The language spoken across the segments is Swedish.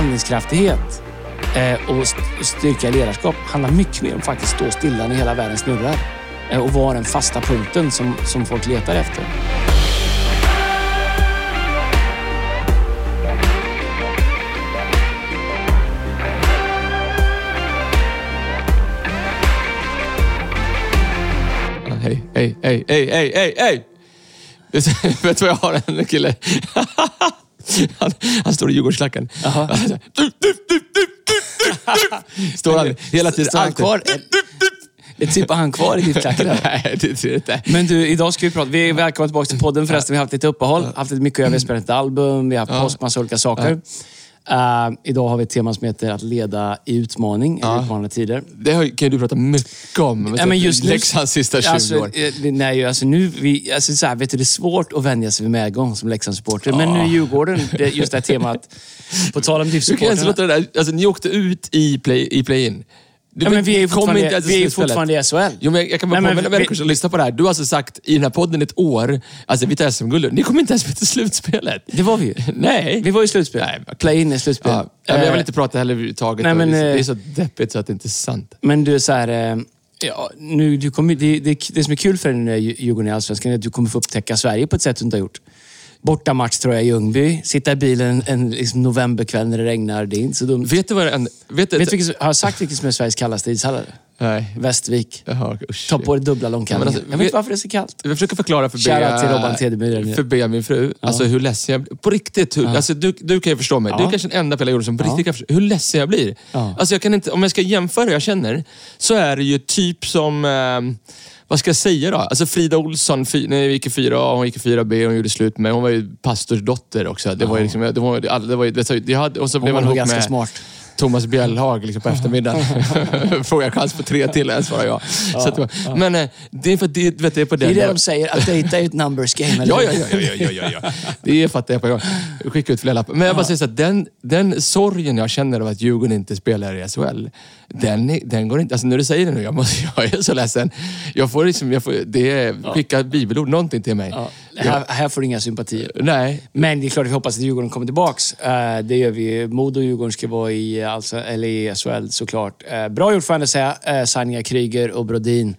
handlingskraftighet eh, och styrka i ledarskap handlar mycket mer om att faktiskt stå stilla när hela världen snurrar. Eh, och vara den fasta punkten som, som folk letar efter. Hej, hej, hej, hej, hej, hej! Vet du- Vet du vad jag har en kille? Han, han står i Djurgårdsklacken. Står han hela tiden. Står han kvar? Är typ han kvar i ditt klack där? Nej, det tror jag inte. Men du, idag ska vi prata. Vi är välkomna tillbaka till podden förresten. Vi har haft lite uppehåll, haft lite mycket att göra. Vi har spelat ett album, vi har haft påsk, massa olika saker. Eh, idag har vi ett tema som heter att leda i utmaning, i utmanande tider. Det har- kan ju du prata mycket om. Ja, men just nu- Leksands sista 20 alltså, år. eh, Nej, alltså nu, vi, alltså så här, vet du, det är svårt att vänja sig vid medgång som Leksandssupporter. Men nu i Djurgården, det, just det här temat. På tal om där... Alltså, ni åkte ut i play- play-in. Du Ja, men vi är ju fortfarande, inte vi är slutspelet. fortfarande i SHL. Jo, men jag kan bara påminna människor som lyssnar på det här. Du har alltså sagt i den här podden ett år, alltså vi tar SM-guld. Ni kommer inte ens med till slutspelet. Det var vi ju. Nej. Vi var i slutspel. Nej, men- Play-in i slutspel. Ja, men jag Eh, vill inte prata heller överhuvudtaget. nej, men, det, är, eh, så deppigt så att det inte är sant. Men du är så här... eh, Ja, nu, du kommer, det, det, det som är kul för dig du är Djurgården i Allsvenskan är att du kommer få upptäcka Sverige på ett sätt du inte har gjort. Bortamatch tror jag i Ljungby. Sitta i bilen en liksom novemberkväll när det regnar. Det är inte så dumt. Vet du vad en- Vet du, Vet vilket, har jag sagt vilket som är Sveriges kallaste ishall? Nej. Västvik. Jaha, usch. Ta på dig dubbla långkallingar. Ja, alltså, jag vet inte varför det är så kallt. Jag försöker förklara för Shoutout till Robban Bea, Tedemyr. för Bea, min fru, alltså hur ledsen jag blir. På riktigt, hur, alltså, du, du kan ju förstå mig. Du är Ja. kanske den enda på hela jorden som på riktigt kan förstå hur ledsen jag blir. Ja. Alltså, jag kan inte, om jag ska jämföra hur jag känner, så är det ju typ som... Eh, vad ska jag säga då? Alltså Frida Olsson, när gick i 4A, hon gick i 4B, hon gjorde slut med Hon var ju pastorsdotter också. Det var ju liksom, det var, det var, ju- det, var- jag hade, och så blev var man ihop ganska med smart. Thomas Bjellhag liksom på eftermiddagen. Frågar jag chans på tre till, än svarar jag. Så att, det var- Men eh, det är för det, vet, det är på Det den är det de säger, att dejta är ett numbers game. eller Ja, ja, ja, ja, ja, ja, ja, ja. Det fattar jag på en gång. Skicka ut fler lappar. Men jag bara säger så att den, den sorgen jag känner av att Djurgården inte spelar i SHL, den, den går inte... Alltså när du säger det nu, jag, måste, jag är så ledsen. Jag får liksom, jag får, det är, skicka bibelord, någonting till mig. Ja, här, här får du inga sympatier. Nej, Men det är klart vi hoppas att Djurgården kommer tillbaks. Eh, det gör vi. Modo och Djurgården ska vara i, alltså, eller i SHL såklart. Eh, bra gjort får jag säga. Uh, Sanja Kryger och Brodin.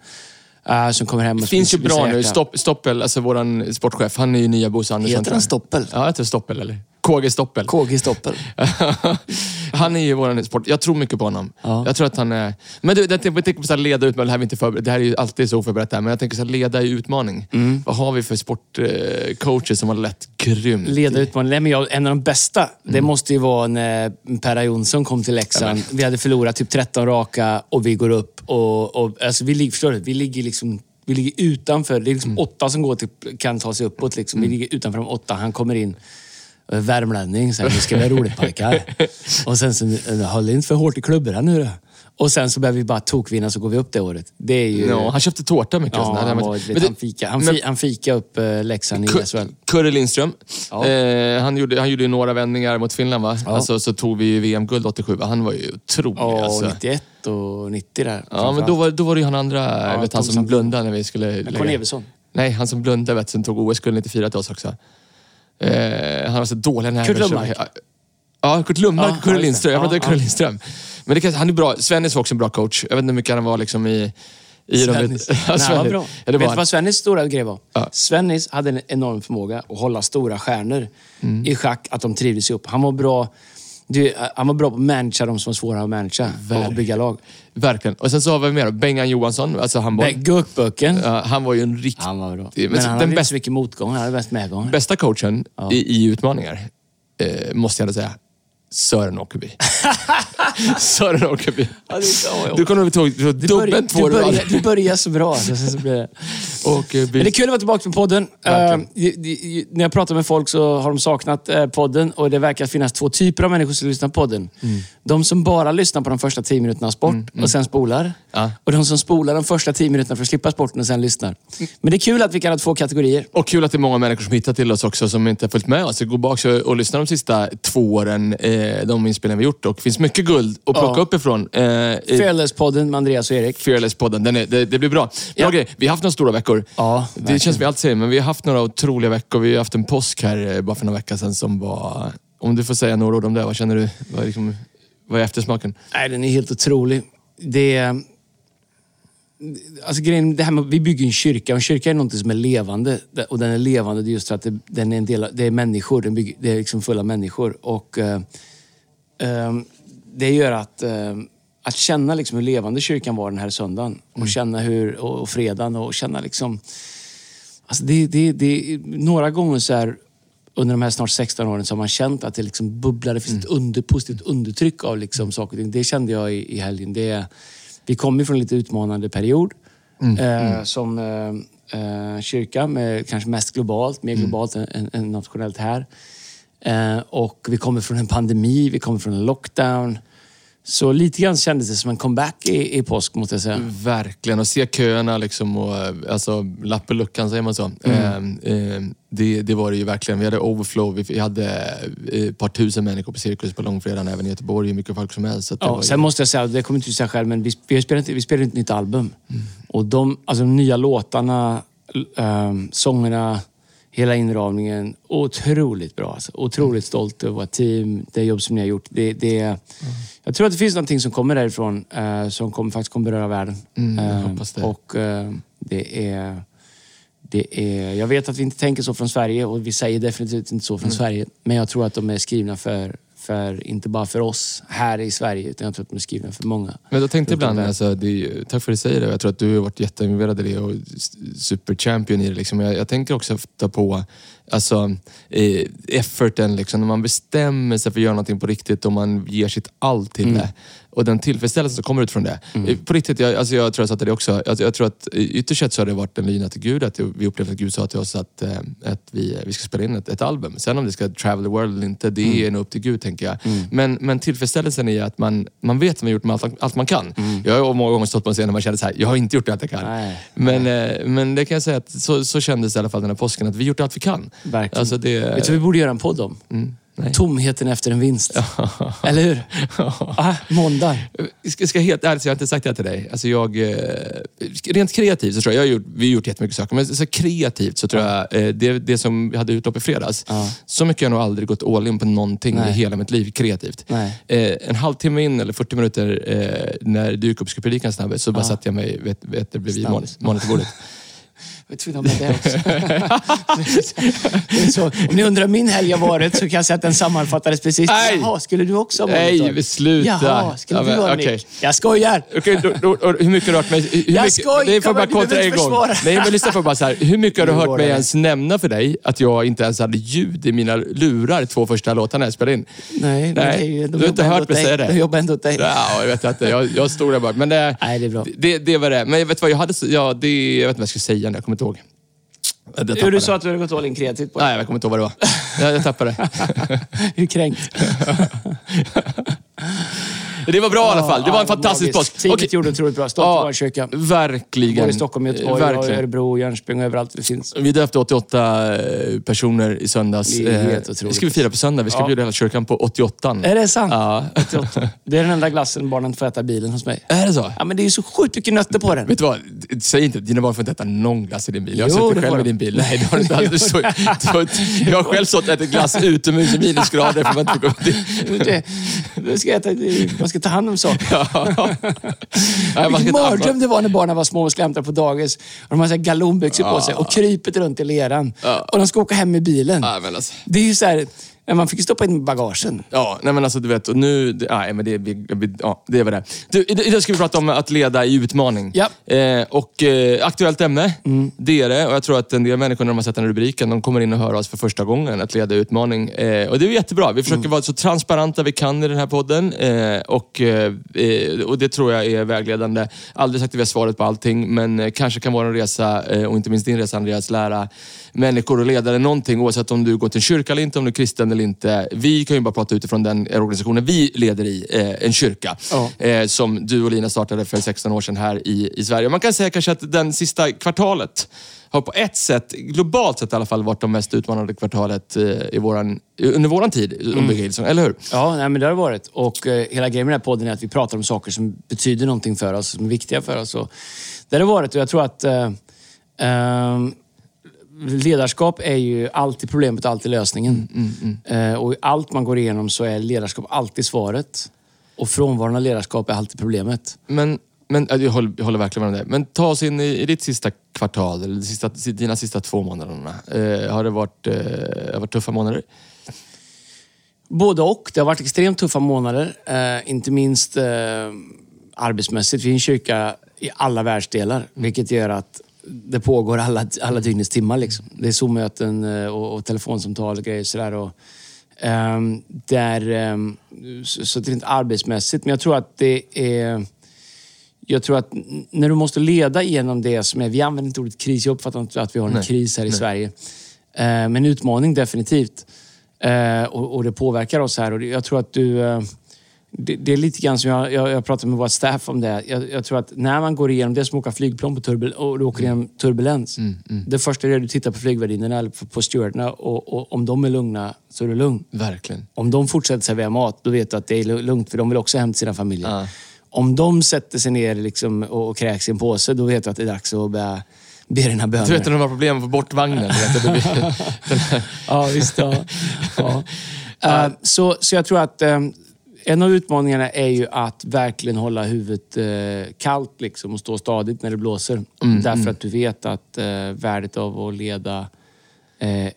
eh, som kommer hem och det finns ju bra nu. Stopp, Stoppel, alltså våran sportchef, han är ju nya Bosse Andersson. Heter tror han jag. Stoppel? Ja, heter Stoppel eller? KG Stoppel. KG Stoppel. han är ju våran sport. Jag tror mycket på honom. Ja. Jag tror att han är... Men du, jag tänker på så här leda ut, men det här är inte förberett. Det här är ju alltid så oförberett här, men jag tänker så här, leda i utmaning. Mm. Vad har vi för sportcoacher som har lett grymt? Leda utmaning. Nej, men jag, en av de bästa, det Mm. måste ju vara när Perra Jonsson kom till Leksand. Vi hade förlorat typ 13 raka och vi går upp och... och alltså vi, ligger, förstår du? vi ligger liksom... Vi ligger utanför. Det är liksom Mm. åtta som går till, kan ta sig uppåt. Liksom. Vi ligger utanför de åtta. Han kommer in. Eh, Värmlänning. Så här, det ska bli roligt pojkar. och sen så, eh, håll inte för hårt i klubborna nu då. Och sen så börjar vi bara tokvinna så går vi upp det året. Det är ju... Ja, han köpte tårta mycket. Ja, där. han, Men var, vet, han, fika, han, men- fi, han fika upp eh, Leksand i SHL. Kurre Lindström. Ja. Eh, han, gjorde, han gjorde några vändningar mot Finland va? Ja. Alltså, så tog vi VM-guld 87. va? Han var ju otrolig. Ja, alltså. 91 och 90 där. Ja, men då var, då var det ju han andra, Ja, vet, han som blundade när vi skulle... lägga- Corneliusson. Nej, han som blundade vet, som tog OS-guld 94 till oss också. Eh, han var så dålig nerver. Kurt Lundmark. Ja, Kurt Lundmark och Kurre. Lindström. Jag Ja, pratade ja. Kurre Lindström. Men det kan, han är bra. Svennis var också en bra coach. Jag vet inte hur mycket han var liksom i... i de- Svennis. Ja, Nej, han var Svennis. bra. Ja, Vet du vad Svennis stora grej var? Ja. Svennis hade en enorm förmåga att hålla stora stjärnor Mm. i schack, att de trivdes upp. Han var bra, du, han var bra på att managera de som var svåra att managera och bygga lag. Verkligen. Och sen så har vi mer då. Bengan Johansson, alltså handboll. Gurkböcken. Ja, han var ju en riktig... Han var bra. Men Men, han den hade inte bästa- så mycket motgång, han hade mest medgång. Bästa coachen i, i utmaningar, eh, måste jag säga, Sören Åkerby. Sören Åkerby. Ja, det Du kommer ihåg, du Du dubbelt du, två börjar, du börjar så bra. Så, så, så blir det. Åkerby. Men det är kul att vara tillbaka med podden. I- när jag pratar med folk så har de saknat eh, podden och det verkar finnas två typer av människor som lyssnar på podden. Mm. De som bara lyssnar på de första tio minuterna av sport och sen spolar. Ja. Och de som spolar de första tio minuterna för att slippa sporten och sen lyssnar. Men det är kul att vi kan ha två kategorier. Och kul att det är många människor som hittar till oss också som inte har följt med oss. Gå bak och, och lyssna de sista två åren, eh, de inspelningar vi gjort. Och det finns mycket guld att plocka Ja. uppifrån. Eh, Fearless-podden med Andreas och Erik. Fearless-podden. Den är, det, det blir bra. Bra Ja. grej. Vi har haft några stora veckor. Ja, det känns som vi alltid säger, men vi har haft några otroliga veckor. Vi har haft en påsk här eh, bara för några veckor sedan som var om du får säga några ord om det, vad känner du? Vad liksom, vad är eftersmaken? Nej, den är helt otrolig. Det är... Alltså grejen, det här med, vi bygger en kyrka och en kyrka är något som är levande. Och den är levande just för att det, den är en del av, det är människor. Den bygger, det är liksom fulla människor. Och eh, eh, det gör att, eh, att känna liksom hur levande kyrkan var den här söndagen. Och känna hur, och, och fredagen och känna liksom... Alltså det, det, det, några gånger så här, under de här snart 16 åren så har man känt att det liksom bubblar. Det finns ett under, positivt undertryck av liksom saker och ting. Det kände jag i, i helgen. Det, vi kom ju från en lite utmanande period eh, som eh, eh, kyrka, med, kanske mest globalt, mer globalt än, än, än nationellt här. Eh, och vi kommer från en pandemi, vi kommer från en lockdown. Så lite grann kändes det som en comeback i, i påsk, måste jag säga. Verkligen, och se köerna liksom och eh, alltså lappeluckan, säger man så? Mm. Eh, eh, det, det var det ju verkligen. Vi hade overflow, vi, hade eh, ett par tusen människor på Cirkus på långfredagen, även i Göteborg, hur mycket folk som helst. Ja, var ju- sen måste jag säga, det kommer inte du säga själv, men vi, vi, spelar inte, vi spelar inte ett nytt album. Och de, alltså de nya låtarna, um, sångerna, hela inramningen. Otroligt bra. Alltså. Otroligt stolt över vårt team, det jobb som ni har gjort. Det, det, Jag tror att det finns någonting som kommer därifrån eh, som kommer, faktiskt kommer beröra världen. Mm, jag Eh, hoppas det. Och eh, det är... Det är, jag vet att vi inte tänker så från Sverige och vi säger definitivt inte så Mm. från Sverige. Men jag tror att de är skrivna för, för, inte bara för oss här i Sverige, utan jag tror att de är skrivna för många. Men jag tänkte ibland, det. alltså, det är, tack för att du säger det. Jag tror att du har varit jätteinvolverad i det och superchampion i det. Liksom. Jag, jag tänker också ofta på alltså, eh, efforten, liksom, när man bestämmer sig för att göra någonting på riktigt och man ger sitt allt till det. Och den tillfredsställelse som kommer ut från det. Eh, På riktigt, jag, alltså, jag tror jag sa till dig också, jag, jag tror att eh, ytterst sett så har det varit en lina till Gud, att vi upplevde att Gud sa till oss att, eh, att vi, vi ska spela in ett, ett album. Sen om det ska travel the world eller inte, det är nog upp till Gud tänker jag. Men, men tillfredsställelsen i att man, man vet att man gjort allt, allt man kan. Jag har många gånger stått på en scen och man känner så här, jag har inte gjort allt jag kan. Nej. Men, eh, men det kan jag säga att så, så kändes det i alla fall den här påsken, att vi gjort allt vi kan. Verkligen. Alltså det, Vet du vi borde göra en podd om? Nej. Tomheten efter en vinst. Eller hur? ah, måndag. Ska, ska helt ärligt jag har inte sagt det till dig. Alltså jag, eh, rent kreativt så tror jag, jag har gjort, vi har gjort jättemycket saker, men så kreativt så tror jag, eh, det, det som vi hade utlopp i fredags, Ja. så mycket har jag nog aldrig gått all in på någonting Nej. i hela mitt liv kreativt. Eh, en halvtimme in, eller 40 minuter, eh, när du gick upp och skulle predika en snabbis, så bara Ja. satte jag mig vet, vet, bredvid monitorbordet. Jag vet inte om det är också. det. Om ni undrar min helg har varit så kan jag säga att den sammanfattades precis. Nej. Jaha, skulle du också ha Nej, monitor? vi slutar. Jaha, skulle Ja, du men, ha okej. Nick? Jag skojar! Okej, då, då, hur mycket har du hört mig... Hur Jag mycket, skojar, får bara du behöver kontra en inte gång. Nej, men lyssna på bara så här. Hur mycket har du hört mig ens nämna för dig att jag inte ens hade ljud i mina lurar två första låtarna jag spelade in? Nej, men det är ju- de du har inte hört mig säga det? De jobbar ändå åt dig. Ja, jag vet inte. Jag, jag stod där bara. Men det, Nej, det är bra. Det, det var det. Men jag vet vad, jag hade... Ja, det, jag vet inte vad jag ska säga. Jag kommer inte ihåg. Hur du det. sa att du hade gått all in kreativt på Nej, jag kommer inte ihåg vad det var. Jag, jag tappade det. Hur kränkt? Det var bra i alla fall. Det var en fantastisk påsk. Teamet Okej. gjorde otroligt bra. Stolt Ja, kyrka. Verkligen. Både i Stockholm, Göteborg, Verkligen. Örebro, Jönköping och överallt det finns. Vi döpte 88 eh, personer i söndags. Det är helt Eh, otroligt. ska vi fira på söndag. Vi ska Ja. bjuda hela kyrkan på 88. Är det sant? Ja. 88. Det är den enda glassen barnen får äta i bilen hos mig. Är det så? Ja, men det är ju så sjukt mycket nötter på den. Vet du vad? Säg inte att dina barn får inte äta någon glass i din bil. Jag har Jo, suttit det själv i din bil. Nej, det har inte alls. Så, jag har själv stått och ätit glass utomhus i minusgrader. För man inte Det, det ska äta, man ska ta hand om saker. Ska Vilken mardröm det var när barnen var små och skulle hämta på dagis. Och de har så galonbyxor på sig och krypet runt i leran. Och de ska åka hem med bilen. Alltså. Det är ju så här, men man fick ju stoppa in bagagen. Ja, nej men alltså du vet, och nu... det- Nej, men det, ja, det var det. Du, idag idag ska vi prata om att leda i utmaning. Ja. Eh, och eh, aktuellt ämne, det är det. Och jag tror att en del människor när de har sett den här rubriken, de kommer in och hör oss för första gången, att leda i utmaning. Eh, och det är jättebra. Vi försöker vara så transparenta vi kan i den här podden. Eh, och, eh, eh, och det tror jag är vägledande. Aldrig sagt att vi har svaret på allting, men eh, kanske kan en resa, eh, och inte minst din resa Andreas, lära människor och ledare någonting oavsett om du går till en kyrka eller inte, om du är kristen eller inte. Vi kan ju bara prata utifrån den organisationen vi leder i, eh, en kyrka. Ja. Eh, som du och Lina startade för 16 år sedan här i, i Sverige. Man kan säga kanske att den sista kvartalet har på ett sätt, globalt sett i alla fall, varit de mest utmanande kvartalet eh, i våran, under våran tid under Hillsong, eller hur? Ja, nej, men det har det varit. Och eh, hela grejen med den här podden är att vi pratar om saker som betyder någonting för oss, som är viktiga för oss. Och det har det varit och jag tror att... Eh, ehm, ledarskap är ju alltid problemet, alltid lösningen. Eh, och i allt man går igenom så är ledarskap alltid svaret. Och frånvaron av ledarskap är alltid problemet. Men, men ja, jag, håller, jag håller verkligen med om det. Men ta oss in i, i ditt sista kvartal, eller sista, dina sista två månaderna. Eh, har det varit, eh, varit tuffa månader? Både och. Det har varit extremt tuffa månader. Eh, inte minst eh, arbetsmässigt. Vi är en kyrka i alla världsdelar, vilket gör att det pågår alla, alla dygnets timmar. Liksom. Det är Zoom-möten eh, och, och telefonsamtal och grejer sådär. Och, ehm, där, ehm, så, så det är inte arbetsmässigt, men jag tror att det är... Jag tror att när du måste leda igenom det som är... Vi använder inte ordet kris. Jag uppfattar inte att vi har en Nej, kris här i nej. Sverige. Eh, men utmaning definitivt. Eh, och, och det påverkar oss här. Och jag tror att du... Eh, det, det är lite grann som jag, jag, jag pratade med vårt staff om det. Jag, jag tror att när man går igenom, det är som att åka flygplan på turbul, och du åker igenom turbulens. Det första är att du tittar på flygvärdinnorna eller på, på stewarderna och, och om de är lugna så är du lugn. Verkligen. Om de fortsätter servera mat, då vet du att det är lugnt för de vill också hem till sina familjer. Ja. Om de sätter sig ner liksom och, och kräks i en påse, då vet du att det är dags att börja be dina böner. Du vet när de har problem på bortvagnen? du vet, det blir- Ja, visst. Ja. ja. Eh, så, så jag tror att eh, en av utmaningarna är ju att verkligen hålla huvudet eh, kallt liksom, och stå stadigt när det blåser. Därför att du vet att eh, värdet av att leda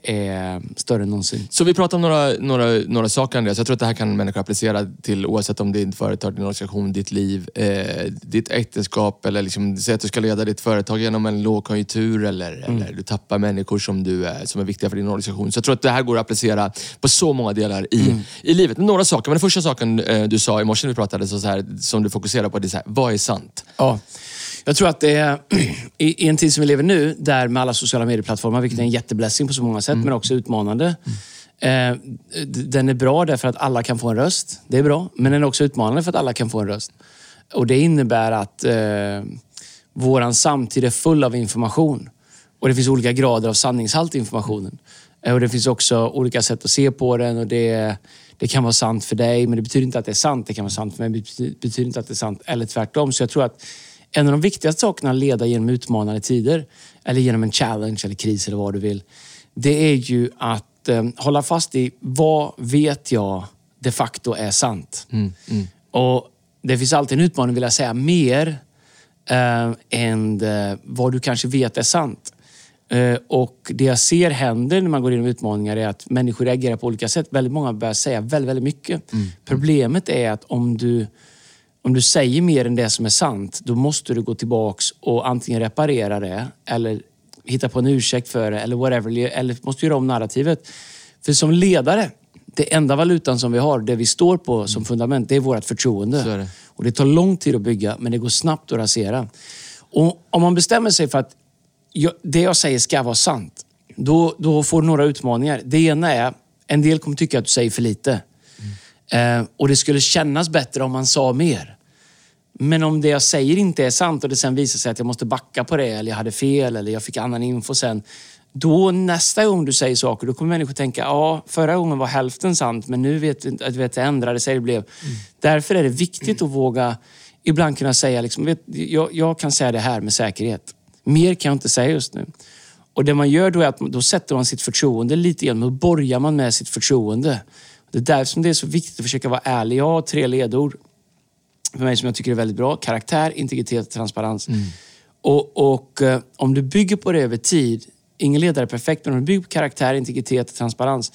är större än någonsin. Så vi pratar om några, några, några saker Andreas. Jag tror att det här kan människor applicera till oavsett om det är ditt företag, din organisation, ditt liv, eh, ditt äktenskap eller liksom, säg att du ska leda ditt företag genom en lågkonjunktur eller, eller du tappar människor som, du är, som är viktiga för din organisation. Så jag tror att det här går att applicera på så många delar i, i livet. Några saker, men den första saken eh, du sa i morse när vi pratade, så så här, som du fokuserar på, det är så här, vad är sant? Ja. Jag tror att det är, i, i en tid som vi lever nu, där med alla sociala medieplattformar, vilket är en jätteblessing på så många sätt, men också utmanande. Eh, d- den är bra därför att alla kan få en röst. Det är bra. Men den är också utmanande för att alla kan få en röst. Och Det innebär att eh, våran samtid är full av information. Och Det finns olika grader av sanningshalt i informationen. Eh, och Det finns också olika sätt att se på den. och det, det kan vara sant för dig, men det betyder inte att det är sant. Det kan vara sant för mig, men det betyder inte att det är sant. Eller tvärtom. Så jag tror att en av de viktigaste sakerna att leda genom utmanande tider, eller genom en challenge eller kris eller vad du vill, det är ju att eh, hålla fast i vad vet jag de facto är sant. Och Det finns alltid en utmaning, vill jag säga, mer eh, än eh, vad du kanske vet är sant. Eh, och Det jag ser händer när man går igenom utmaningar är att människor reagerar på olika sätt. Väldigt många börjar säga väldigt, väldigt mycket. Problemet är att om du om du säger mer än det som är sant, då måste du gå tillbaks och antingen reparera det eller hitta på en ursäkt för det eller whatever. Eller måste göra om narrativet. För som ledare, det enda valutan som vi har, det vi står på som fundament, det är vårt förtroende. Det. Och det tar lång tid att bygga, men det går snabbt att rasera. Och om man bestämmer sig för att jag, det jag säger ska vara sant, då, då får du några utmaningar. Det ena är, en del kommer tycka att du säger för lite. Eh, och det skulle kännas bättre om man sa mer. Men om det jag säger inte är sant och det sen visar sig att jag måste backa på det, eller jag hade fel, eller jag fick annan info sen. Då nästa gång du säger saker, då kommer människor tänka, ja, förra gången var hälften sant, men nu vet inte- att det ändrade sig. Det blev. Därför är det viktigt att våga ibland kunna säga, liksom, vet, jag, jag kan säga det här med säkerhet. Mer kan jag inte säga just nu. Och det man gör då är att då sätter man sitt förtroende lite grann, då borgar man med sitt förtroende. Det är därför som det är så viktigt att försöka vara ärlig. Jag har tre ledord för mig som jag tycker är väldigt bra. Karaktär, integritet och transparens. Och, och eh, om du bygger på det över tid, ingen ledare är perfekt, men om du bygger på karaktär, integritet och transparens.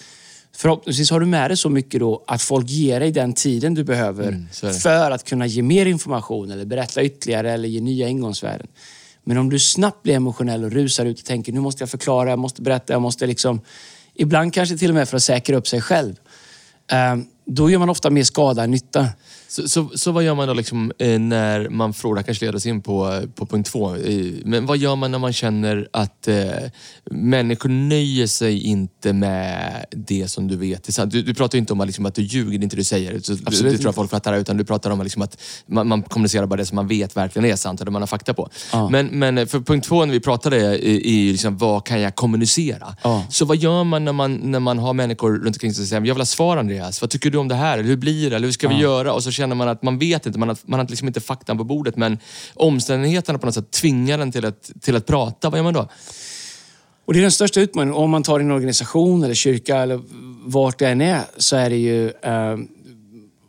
Förhoppningsvis har du med dig så mycket då att folk ger dig den tiden du behöver det. för att kunna ge mer information eller berätta ytterligare eller ge nya ingångsvärden. Men om du snabbt blir emotionell och rusar ut och tänker nu måste jag förklara, jag måste berätta, jag måste liksom... Ibland kanske till och med för att säkra upp sig själv. Ehm, då gör man ofta mer skada än nytta. Så, så, så vad gör man då liksom, eh, när man här kanske leder oss in på, på punkt två, eh, men vad gör man när man känner att eh, människor nöjer sig inte med det som du vet är sant? Du, du pratar inte om att, liksom, att du ljuger, det är inte det du säger. Du, Absolut du tror att folk fattar det, utan du pratar om att, liksom, att man, man kommunicerar bara det som man vet verkligen är sant, eller man har fakta på. Ja. Men, men eh, för punkt två när vi pratade är, är liksom, vad kan jag kommunicera? Ja. Så vad gör man när man, när man har människor runt omkring sig som säger, jag vill ha svar Andreas, vad tycker du om det här? Eller hur blir det? Eller hur ska vi göra? Och så känner man att man vet inte, man har, man har liksom inte faktan på bordet, men omständigheterna på något sätt tvingar en till att, till att prata. Vad gör man då? Och det är den största utmaningen. Om man tar en organisation eller kyrka eller vart det än är, så är det ju... Eh,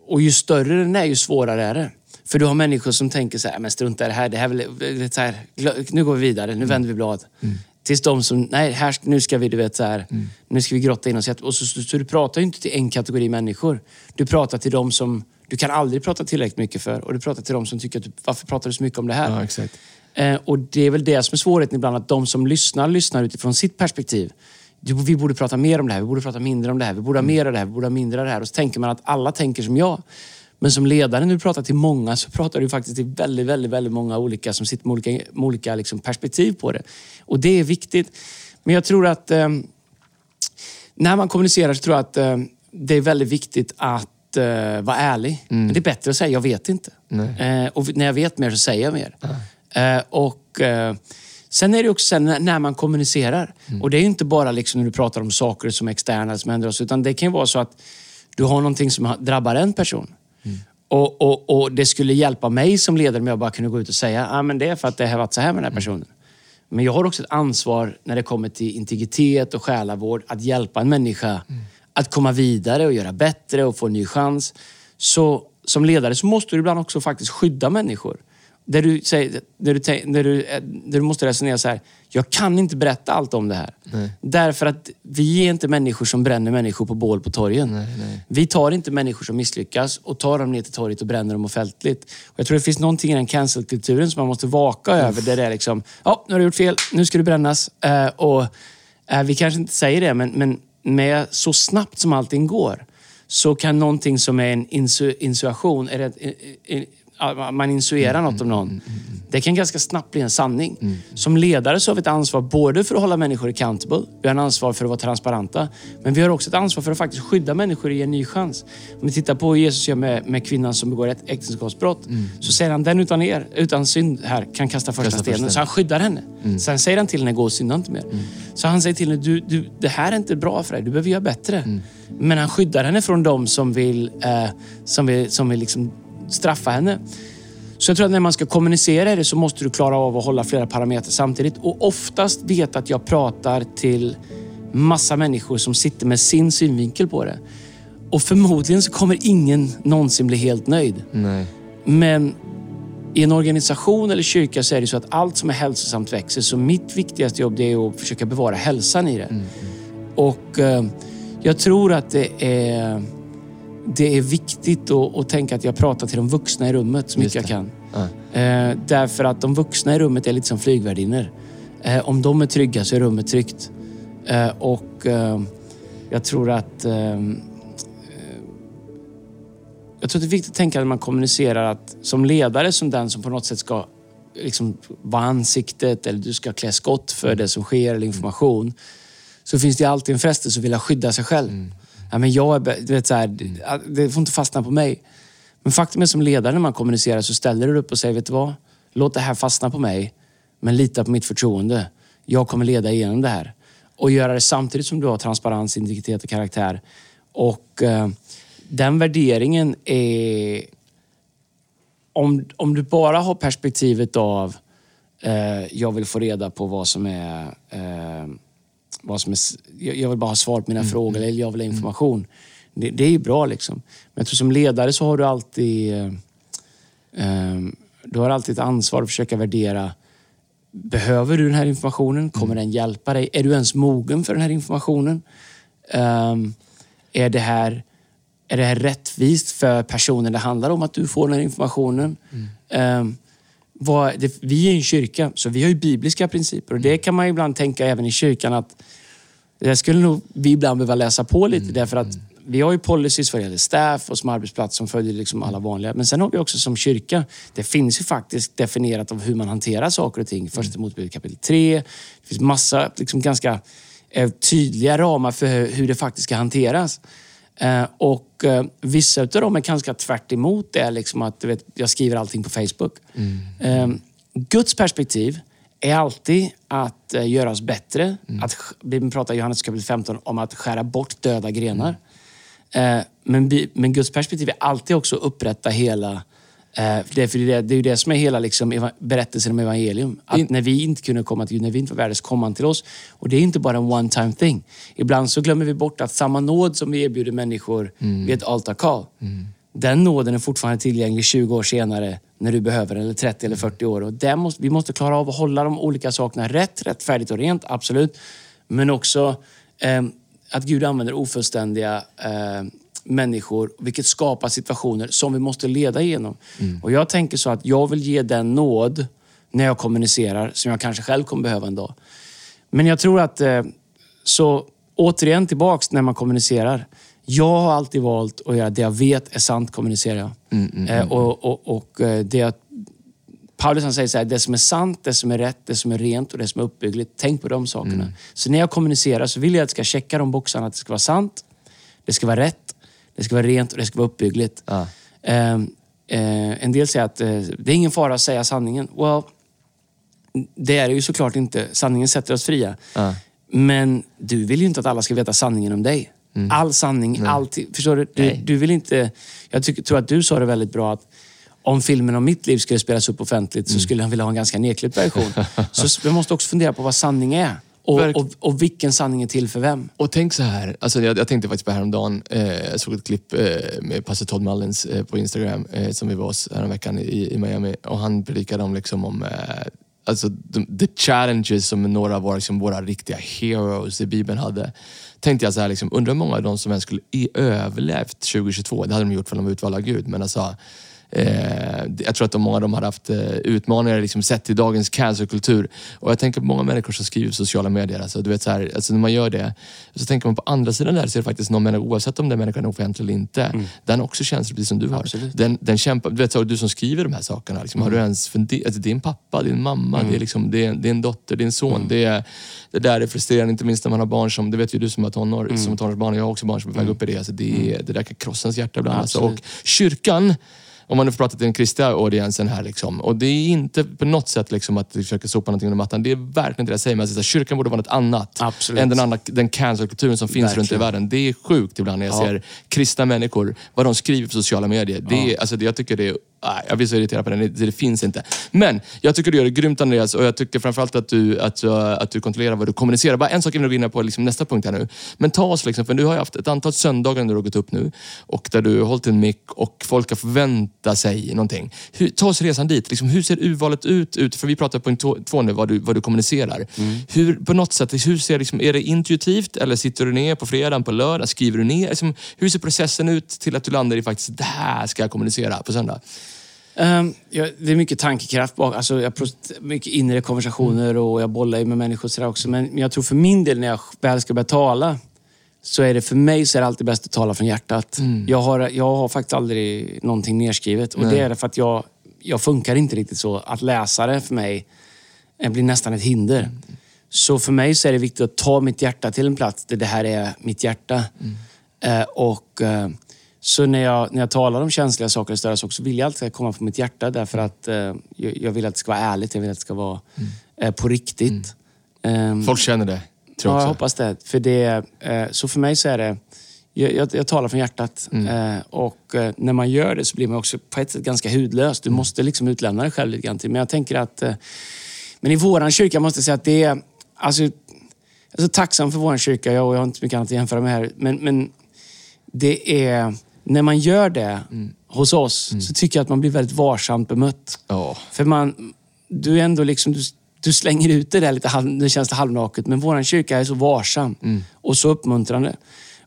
och ju större den är, ju svårare är det. För du har människor som tänker så här, men strunta i det här, det här så här, nu går vi vidare, nu vänder vi blad. Mm. Tills de som, nej, här, nu ska vi, du vet, så här, mm. nu ska vi grotta in oss. Och så, så, så, du pratar ju inte till en kategori människor. Du pratar till de som du kan aldrig prata tillräckligt mycket för. Och du pratar till de som tycker att du, varför pratar du så mycket om det här? Ja. Eh, och det är väl det som är svårigheten ibland, att de som lyssnar, lyssnar utifrån sitt perspektiv. Vi borde prata mer om det här, vi borde prata mindre om det här, vi borde ha mer av det här, vi borde ha mindre av det här. Och så tänker man att alla tänker som jag. Men som ledare när du pratar till många så pratar du faktiskt till väldigt, väldigt, väldigt många olika som sitter med olika, med olika liksom perspektiv på det. Och det är viktigt. Men jag tror att eh, när man kommunicerar så tror jag att eh, det är väldigt viktigt att eh, vara ärlig. Mm. Men det är bättre att säga jag vet inte. Eh, och när jag vet mer så säger jag mer. Mm. och Sen är det också sen när man kommunicerar. Mm. Och det är inte bara liksom när du pratar om saker som är externa som händer oss, utan det kan vara så att du har någonting som drabbar en person. Och, och, och, det skulle hjälpa mig som ledare om jag bara kunde gå ut och säga ah, men det är för att det har varit så här med den här personen. Men jag har också ett ansvar när det kommer till integritet och själavård att hjälpa en människa mm. Att komma vidare och göra bättre och få en ny chans. Så som ledare så måste du ibland också faktiskt skydda människor. Där du, säger, där, du, där, du, där du måste resonera så här. Jag kan inte berätta allt om det här. Nej. Därför att vi är inte människor som bränner människor på bål på torgen. Nej, nej. Vi tar inte människor som misslyckas och tar dem ner till torget och bränner dem offentligt. Och jag tror det finns någonting i den cancel-kulturen som man måste vaka Uff. över. Där det är liksom, ja, nu har du gjort fel, nu ska du brännas. Uh, och uh, Vi kanske inte säger det, men, men med så snabbt som allting går så kan någonting som är en insu, insuation, eller man insuerar mm, något om någon. Mm, mm, det kan ganska snabbt bli en sanning. Som ledare så har vi ett ansvar både för att hålla människor accountable, vi har en ansvar för att vara transparenta, men vi har också ett ansvar för att faktiskt skydda människor och ge en ny chans. Om vi tittar på hur Jesus gör med, med kvinnan som begår ett äktenskapsbrott, så säger han den utan er, utan synd här, kan kasta första kasta stenen. Så han skyddar henne. Sen säger han till henne, gå och synda inte mer. Så han säger till henne, du, du, det här är inte bra för dig, du behöver göra bättre. Men han skyddar henne från de som vill, eh, som vill, som vill liksom straffa henne. Så jag tror att när man ska kommunicera det så måste du klara av att hålla flera parametrar samtidigt. Och oftast vet att jag pratar till massa människor som sitter med sin synvinkel på det. Och förmodligen så kommer ingen någonsin bli helt nöjd. Nej. Men i en organisation eller kyrka så är det så att allt som är hälsosamt växer. Så mitt viktigaste jobb är att försöka bevara hälsan i det. Mm. Och eh, jag tror att det är det är viktigt att, att, tänka att jag pratar till de vuxna i rummet så mycket jag kan. Eh, därför att de vuxna i rummet är lite som flygvärdinnor. Eh, om de är trygga så är rummet tryggt. Eh, och eh, jag tror att eh, eh, jag tror att det är viktigt att tänka när man kommunicerar att som ledare, som den som på något sätt ska liksom vara ansiktet eller du ska klä skott för det som sker eller information. Så finns det alltid en frestelse att vilja skydda sig själv. Mm ja, men jag du vet, så här, det får inte fastna på mig. Men faktum är som ledare när man kommunicerar så ställer du upp och säger, vet du vad? Låt det här fastna på mig, men lita på mitt förtroende. Jag kommer leda igenom det här. Och göra det samtidigt som du har transparens, integritet och karaktär. Och eh, den värderingen är... Om, om du bara har perspektivet av eh, jag vill få reda på vad som är eh, vad som är, jag vill bara ha svar på mina mm. frågor eller jag vill ha mm. information. Det, det, är ju bra liksom. Men jag tror som ledare så har du alltid eh, eh, du har alltid ett ansvar att försöka värdera Behöver du den här informationen? Kommer mm. den hjälpa dig? Är du ens mogen för den här informationen? Um, är, det här, är det här rättvist för personen det handlar om att du får den här informationen? Mm. Um, vad, det, vi är en kyrka, så vi har ju bibliska principer. Och det kan man ibland tänka även i kyrkan att det skulle nog vi ibland behöva läsa på lite. Mm. Därför att vi har ju policies vad gäller staff och som arbetsplats som följer liksom alla vanliga. Men sen har vi också som kyrka, det finns ju faktiskt definierat av hur man hanterar saker och ting. Första mm. motbudet kapitel 3. Det finns massa liksom ganska eh, tydliga ramar för hur det faktiskt ska hanteras. Eh, och eh, vissa av dem är ganska tvärt emot det. Liksom att vet, jag skriver allting på Facebook. Mm. Eh, Guds perspektiv är alltid att eh, göra oss bättre. Mm. Att, Bibeln pratar i Johannes kapitel 15 om att skära bort döda grenar. Mm. Men, men Guds perspektiv är alltid också att upprätta hela Eh, det, för det, det är ju det som är hela liksom, berättelsen om evangelium. Att när vi inte kunde komma till Gud, när vi inte var värda, så kom han till oss. Och det är inte bara en one time thing. Ibland så glömmer vi bort att samma nåd som vi erbjuder människor vid ett altarcall, den nåden är fortfarande tillgänglig 20 år senare när du behöver den, eller 30 eller 40 år. Och där måste, vi måste klara av att hålla de olika sakerna rätt, rättfärdigt och rent, absolut. Men också eh, att Gud använder ofullständiga eh, människor, vilket skapar situationer som vi måste leda igenom. Och jag tänker så att jag vill ge den nåd när jag kommunicerar, som jag kanske själv kommer behöva en dag. Men jag tror att, eh, så återigen tillbaks när man kommunicerar. Jag har alltid valt att göra det jag vet är sant, kommunicerar jag. Eh, och och, och eh, det jag Paulus han säger så här, det som är sant, det som är rätt, det som är rent och det som är uppbyggligt. Tänk på de sakerna. Så när jag kommunicerar så vill jag att jag ska checka de boxarna. Att det ska vara sant, det ska vara rätt, det ska vara rent och det ska vara uppbyggligt. Ja. Eh, eh, en del säger att eh, det är ingen fara att säga sanningen. Well, det är det ju såklart inte. Sanningen sätter oss fria. Ja. Men du vill ju inte att alla ska veta sanningen om dig. All sanning, alltid. Förstår du? Du, Nej. du vill inte... Jag tycker, tror att du sa det väldigt bra att om filmen om mitt liv skulle spelas upp offentligt så skulle han vilja ha en ganska nedklippt version. så vi måste också fundera på vad sanning är. Och, och, och vilken sanning är till för vem? Och tänk så här, alltså jag, jag tänkte faktiskt på häromdagen, eh, jag såg ett klipp eh, med pastor Todd Mullins eh, på Instagram eh, som vi var hos häromveckan i, i Miami och han predikade om, liksom, om eh, alltså, the, the challenges som några av våra, liksom, våra riktiga heroes i Bibeln hade. Tänkte jag så här, liksom, undrar hur många av dem som ens skulle överlevt 2022. Det hade de gjort för de var utvalda av Gud. Men alltså, Eh, jag tror att de, många av dem har haft eh, utmaningar liksom, sett till dagens cancerkultur. Och jag tänker på många människor som skriver på sociala medier. Alltså, du vet, så här, alltså, när man gör det, så tänker man på andra sidan där så är det faktiskt någon människa, oavsett om den människan är offentlig eller inte, den också känns precis som du har. Absolut. Den, den kämpar, du, vet, så, du som skriver de här sakerna, liksom, har du ens funderat? Alltså, din pappa, din mamma, det är liksom, det är, det är en dotter, din son. Det, är, det där är frustrerande, inte minst när man har barn som, det vet ju du som har tonår, som har tonårsbarn, jag har också barn som är på väg upp i det. Alltså, det, det där kan krossa ens hjärta ibland. Alltså. Och kyrkan, om man nu får prata till den kristna audiensen här. Liksom. Och det är inte på något sätt liksom att vi försöker sopa någonting under mattan. Det är verkligen inte det jag säger. Men jag säger så här, kyrkan borde vara något annat Absolut. än den, andra, den cancerkulturen som finns runt i Verkligen. världen. Det är sjukt ibland när jag ser kristna människor, vad de skriver på sociala medier. Det är, alltså, det, jag tycker det är Nej, jag blir så irriterad på det. det. Finns inte. Men jag tycker du gör det grymt Andreas och jag tycker framförallt att du, att, att du kontrollerar vad du kommunicerar. Bara en sak innan vi går in på liksom nästa punkt här nu. Men ta oss, liksom, för du har ju haft ett antal söndagar när du har gått upp nu och där du har hållit en mick och folk har förväntat sig någonting. Hur, ta oss resan dit. Liksom, hur ser urvalet ut? ut? För vi pratar på punkt två- nu, vad du, vad du kommunicerar. Hur, på något sätt, hur ser, liksom, är det intuitivt eller sitter du ner på fredagen, på lördag, skriver du ner? Liksom, hur ser processen ut till att du landar i faktiskt, det här ska jag kommunicera på söndag? Um, ja, det är mycket tankekraft bak. Alltså, jag mycket inre konversationer och jag bollar ju med människor och sådär också. Men jag tror för min del när jag väl ska börja tala så är det för mig så är det alltid bäst att tala från hjärtat. Jag, har, jag har faktiskt aldrig någonting nerskrivet. Och det är för att jag, jag funkar inte riktigt så. Att läsa det för mig eh, blir nästan ett hinder. Så för mig så är det viktigt att ta mitt hjärta till en plats där det här är mitt hjärta. Eh, och, eh, så när jag, när jag talar om känsliga saker och större saker så vill jag alltid komma från mitt hjärta därför att eh, jag, jag vill att det ska vara ärligt. Jag vill att det ska vara eh, på riktigt. Ehm, Folk känner det, tror Ja, jag jag också. hoppas det. För det eh, så för mig så är det... Jag, jag, jag talar från hjärtat. Mm. Eh, och eh, när man gör det så blir man också på ett sätt ganska hudlös. Du måste liksom utlämna dig själv lite grann till. Men jag tänker att... Eh, men i våran kyrka måste jag säga att det är... Alltså, jag är så tacksam för våran kyrka. Jag, och jag har inte mycket annat att jämföra med här. Men, men det är... När man gör det Mm. hos oss så tycker jag att man blir väldigt varsamt bemött. Ja. För man, du är ändå liksom, du, du slänger ut det där lite, det känns halvnaket. Men våran kyrka är så varsam och så uppmuntrande.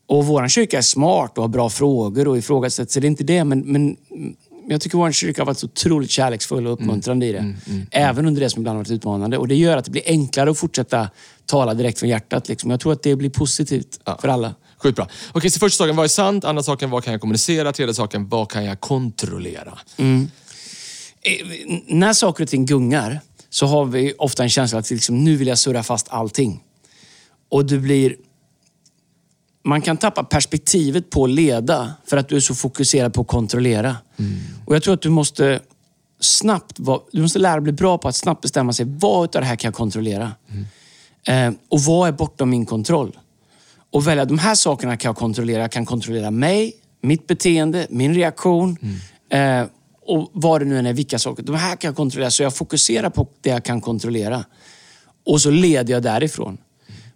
Och våran kyrka är smart och har bra frågor och ifrågasätter. Så det är inte det, men, men jag tycker vår kyrka har varit så otroligt kärleksfull och uppmuntrande i det. Även under det som ibland har varit utmanande. Och det gör att det blir enklare att fortsätta tala direkt från hjärtat. Liksom. Jag tror att det blir positivt för alla. Sjukt bra. Okej, så första saken, vad är sant? Andra saken, vad kan jag kommunicera? Tredje saken, vad kan jag kontrollera? Eh, när saker och ting gungar så har vi ofta en känsla att liksom, nu vill jag surra fast allting. Och du blir... Man kan tappa perspektivet på att leda för att du är så fokuserad på att kontrollera. Och jag tror att du måste snabbt du måste lära dig bli bra på att snabbt bestämma sig. Vad av det här kan jag kontrollera? Eh, och vad är bortom min kontroll? Och välja de här sakerna kan jag kontrollera. Jag kan kontrollera mig, mitt beteende, min reaktion. Eh, Och vad det nu än är, vilka saker. De här kan jag kontrollera. Så jag fokuserar på det jag kan kontrollera. Och så leder jag därifrån.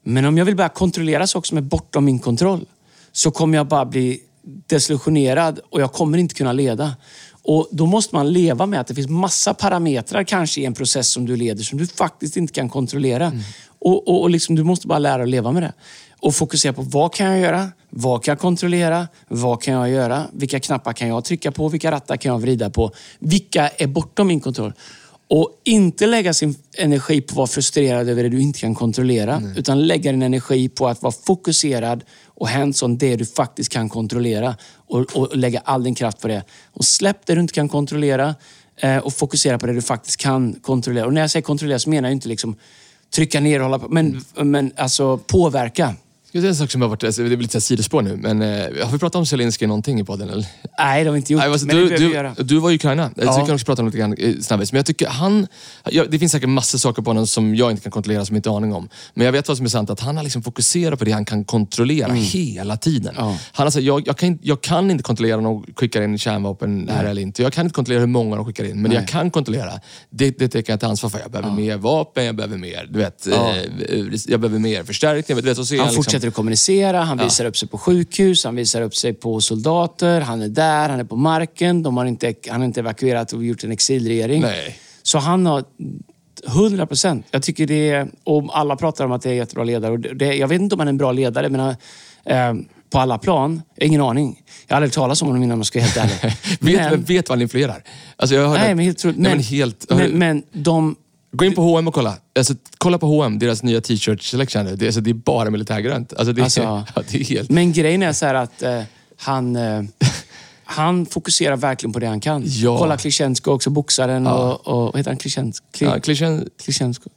Men om jag vill börja kontrollera saker som är bortom min kontroll, så kommer jag bara bli desillusionerad och jag kommer inte kunna leda. Och Då måste man leva med att det finns massa parametrar kanske i en process som du leder som du faktiskt inte kan kontrollera. Mm. Och, och, och liksom, Du måste bara lära dig att leva med det. Och fokusera på vad kan jag göra? Vad kan jag kontrollera? Vad kan jag göra? Vilka knappar kan jag trycka på? Vilka rattar kan jag vrida på? Vilka är bortom min kontroll? Och inte lägga sin energi på att vara frustrerad över det du inte kan kontrollera. Nej. Utan lägga din energi på att vara fokuserad och hands-on det du faktiskt kan kontrollera. Och, och, lägga all din kraft på det. Och släpp det du inte kan kontrollera eh, och fokusera på det du faktiskt kan kontrollera. Och när jag säger kontrollera så menar jag inte liksom trycka ner och hålla på. Men, men alltså påverka. Ska säga en sak som har varit, alltså, det blir lite sidospår nu, men eh, har vi pratat om Zelenskyj någonting i podden? Eller? Nej, det har vi inte gjort. Nej, alltså, men du, det du, göra. du var i Ukraina, ja. så vi kan också prata om lite grann snabbis. Men jag tycker han, ja, det finns säkert massor saker på honom som jag inte kan kontrollera, som jag inte har aning om. Men jag vet vad som är sant, att han har liksom fokuserat på det han kan kontrollera mm. hela tiden. Ja. Han sagt, jag, jag, kan, jag kan inte kontrollera om de skickar in kärnvapen här eller inte. Jag kan inte kontrollera hur många de skickar in, men Nej. jag kan kontrollera. Det, det tänker jag ta ansvar för. Jag behöver ja. mer vapen, jag behöver mer, du vet, eh, jag behöver mer förstärkning. Du vet, så han, han liksom, fortsätter att kommunicera han visar upp sig på sjukhus, han visar upp sig på soldater, han är där, han är på marken. De har inte, han har inte evakuerat och gjort en exilregering. Nej. Så han har 100 procent. Jag tycker det är, och alla pratar om att det är jättebra ledare. Och det, jag vet inte om han är en bra ledare, men eh, på alla plan. Jag har ingen aning. Jag har aldrig talat om honom innan om jag ska vara helt ärlig. vet, men, vet vad han influerar? Alltså jag nej, men helt, nej, men, helt, men, men de Gå in på H&M och kolla. Alltså, kolla på H&M, deras nya t-shirt selection. Det, alltså, det är bara militärgrönt. Alltså, det, alltså, ja, det är helt... Men grejen är så att eh, han, eh, han fokuserar verkligen på det han kan. Ja. Kolla Klitjenko också, boxaren ja. och, och... Vad heter han? Klitjenko? Ja.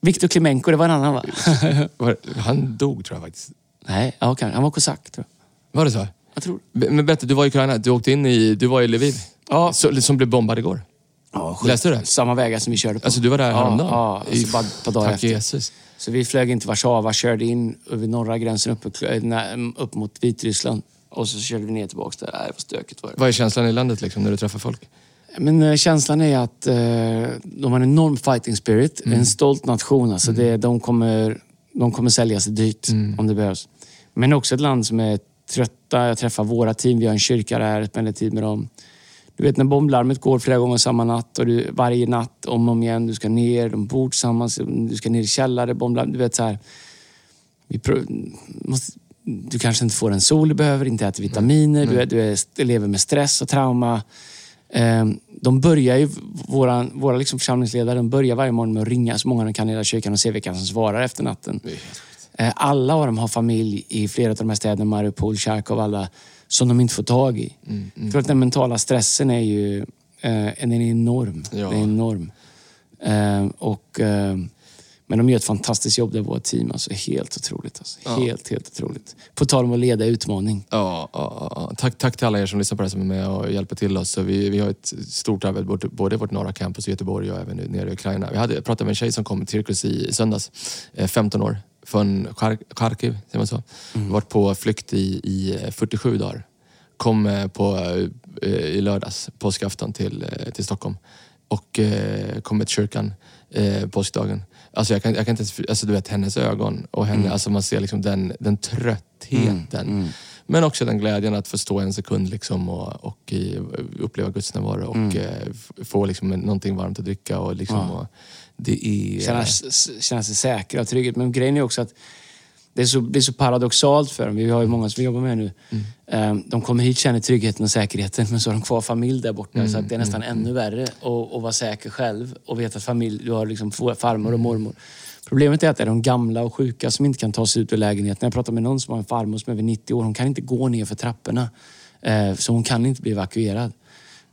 Viktor Klimenko, det var en annan va? han dog tror jag faktiskt. Nej, okay. han var kosack tror jag. Var det så? Jag tror Men berätta, du var i Ukraina. Du åkte in i... Du var i Lviv. Ja. Så, som blev bombad igår. Ja, Läste du det? Samma vägar som vi körde på. Alltså du var där häromdagen? Ja, ja alltså bara ett par dagar Tack efter. Jesus. Så vi flög in till Warszawa, körde in över norra gränsen upp, upp mot Vitryssland. Och så körde vi ner tillbaka där. Det var stökigt var det. Vad är känslan i landet liksom, när du träffar folk? Men eh, känslan är att eh, de har en enorm fighting spirit. Mm. En stolt nation. Alltså mm. det, de, kommer, de kommer sälja sig dyrt mm. om det behövs. Men också ett land som är trötta. Jag träffar våra team. Vi har en kyrka där, spenderar tid med dem. Du vet när bomblarmet går flera gånger samma natt och du, varje natt om och om igen. Du ska ner, de bor tillsammans, du ska ner i källare, bomblarm. Du vet så här. Vi måste, du kanske inte får den sol du behöver, inte äter vitaminer, mm. du, du, är, du lever med stress och trauma. Um, de börjar ju, våra, våra liksom församlingsledare, de börjar varje morgon med att ringa så många de kan i hela kyrkan och se vilka som svarar efter natten. Uh, alla av dem har familj i flera av de här städerna, Mariupol, Charkov, alla som de inte får tag i. Mm, mm. För att den mentala stressen är ju eh, den är enorm. Ja. Den är enorm. Eh, och, eh, men de gör ett fantastiskt jobb, det är vårt team. Alltså, helt otroligt. Alltså. Ja. Helt, helt otroligt. På tal om att leda utmaning. Ja, ja, Tack, tack till alla er som lyssnar på det som är med och hjälper till oss. Så vi, vi har ett stort arbete, både vårt norra campus i Göteborg och även nere i Ukraina. Vi hade, pratade med en tjej som kom till Cirkus i söndags, 15 eh, år från Charkiv, säger man så. Mm. Varit på flykt i, i 47 dagar. Kom eh, på, eh, i lördags, påskafton, till, eh, till Stockholm. Och kom till kyrkan påskdagen. Alltså jag kan, jag kan inte ens, alltså du vet hennes ögon och henne, mm. alltså man ser liksom den, den tröttheten. Mm. Mm. Men också den glädjen att få stå en sekund liksom och, och uppleva Guds närvaro och mm. få liksom någonting varmt att dricka. Och liksom, ja. och, det är... Känna, känna sig säker och trygghet. Men grejen är också att det är, så, det är så paradoxalt för dem. Vi har ju många som vi jobbar med nu. Mm. Ehm, de kommer hit, känner tryggheten och säkerheten, men så har de kvar familj där borta. Mm. Så att det är nästan mm. ännu värre att, att vara säker själv och veta att familj, du har liksom farmor och mormor. Problemet är att det är de gamla och sjuka som inte kan ta sig ut ur lägenheten. Jag pratade med någon som har en farmor som är över 90 år. Hon kan inte gå ner för trapporna. Ehm, så hon kan inte bli evakuerad.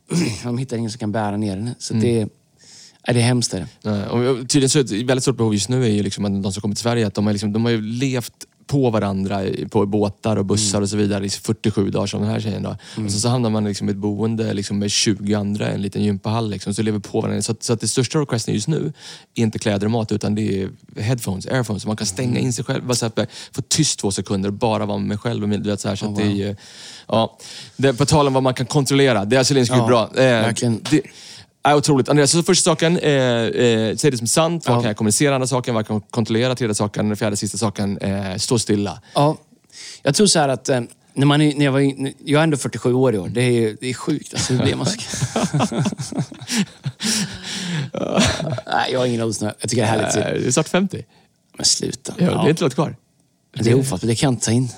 De hittar ingen som kan bära ner henne. Så mm. det är det är hemskt. Är det. Och tydligen så är ett väldigt stort behov just nu är ju liksom att de som kommer till Sverige, att de har, liksom, de har ju levt på varandra på båtar och bussar och så vidare i 47 dagar som den här tjejen. Då. Och så, så hamnar man liksom i ett boende liksom med 20 andra i en liten gympahall. Liksom, så lever på varandra. Så, så att det största requesten just nu är inte kläder och mat utan det är headphones, airphones. Så man kan stänga in sig själv. Bara så här, få tyst två sekunder och bara vara med mig själv. Och du vet, så här, så att det är, ja, det, på tal om vad man kan kontrollera. Det har Celine skrivit Ja, bra. Eh, verkligen. Det, är otroligt. Andreas, så första saken, eh, eh, säg det som sant. Vad Ja. kan jag kommunicera? Andra saken, vad kan jag kontrollera? Tredje saken, fjärde sista saken, eh, stå stilla. Ja, jag tror så här att eh, när man är, när jag, var, in- jag är ändå 47 år i år. Det är, det är sjukt. Alltså, hur blir man så... Nej, jag har ingen åldersnöd. Jag tycker det är härligt. Eh, det är snart 50. Men sluta. Ja, Det är inte långt kvar. Det är ofattbart. Det kan jag inte ta in.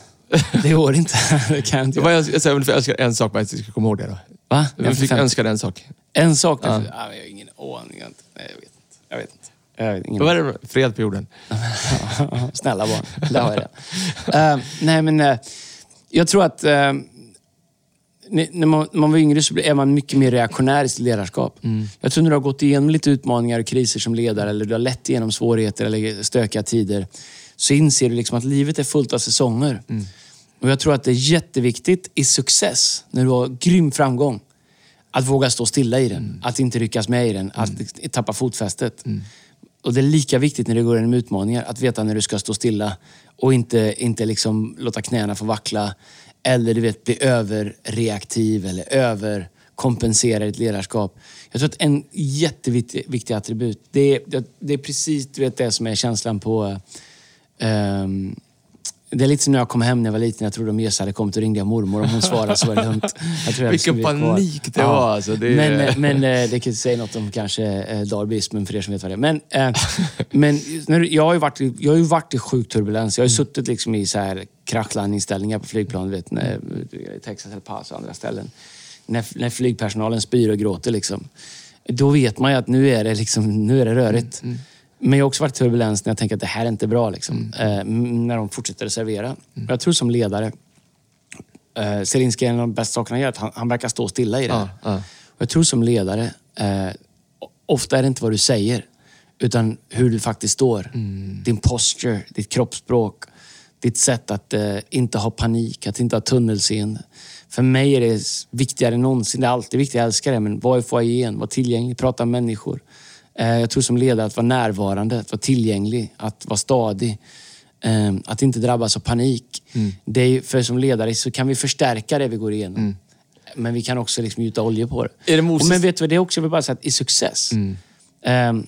Det går inte. Det kan jag inte Jag, göra. jag, jag, jag önskar en sak, men jag ska komma ihåg det då. Va? Jag fick Fem- önska en sak. En sak. Ja. Ja. jag har ingen aning. Jag, inte. Nej, jag vet inte. Jag vet inte. Jag vet ingen Vad är det? Fred på jorden. Snälla barn. Det har jag det. uh, nej, men uh, jag tror att uh, när man, när man var yngre så är man mycket mer reaktionär i sitt ledarskap. Jag tror när du har gått igenom lite utmaningar och kriser som ledare eller du har lett igenom svårigheter eller stökiga tider så inser du liksom att livet är fullt av säsonger. Och Jag tror att det är jätteviktigt i success, när du har grym framgång, att våga stå stilla i den. Att inte ryckas med i den. Att tappa fotfästet. Och det är lika viktigt när det går igenom utmaningar, att veta när du ska stå stilla och inte, inte liksom låta knäna få vackla. Eller du vet, bli överreaktiv eller överkompensera ditt ledarskap. Jag tror att en jätteviktig viktig attribut, det är, det, är precis du vet, det som är känslan på ehm, det är lite som när jag kom hem när jag var liten. Jag trodde de Jesus hade kommit och ringde jag mormor. Om hon svarade så var det lugnt. Jag tror jag Vilken kvar. panik det var, alltså. Det är- Men, men eh, det kan säga något om kanske eh, darbismen för er som vet vad det är. Men, eh, men när, jag, har ju varit, jag har ju varit i sjuk turbulens. Jag har ju suttit liksom i så här kraschlandningsställningar på flygplan. du Vet, när, I Texas El Paso och andra ställen. När, när flygpersonalen spyr och gråter. Liksom. Då vet man ju att nu är det, liksom, nu är det rörigt. Men jag har också varit turbulens när jag tänker att det här är inte bra. Liksom. Eh, när de fortsätter att servera. Och Jag tror som ledare, eh, är en av de bästa sakerna han gör, att han, han verkar stå stilla i det. Här. Och Jag tror som ledare, eh, ofta är det inte vad du säger, utan hur du faktiskt står. Din posture, ditt kroppsspråk, ditt sätt att eh, inte ha panik, att inte ha tunnelseende. För mig är det viktigare än någonsin. Det är alltid viktigt, jag älskar det, men var i foajén, var tillgänglig, prata med människor. Eh, jag tror som ledare att vara närvarande, att vara tillgänglig, att vara stadig. Eh, att inte drabbas av panik. Det är, för som ledare så kan vi förstärka det vi går igenom. Men vi kan också liksom gjuta olja på det. Det Men vet du vad, det är också, jag vill bara säga att i success ehm,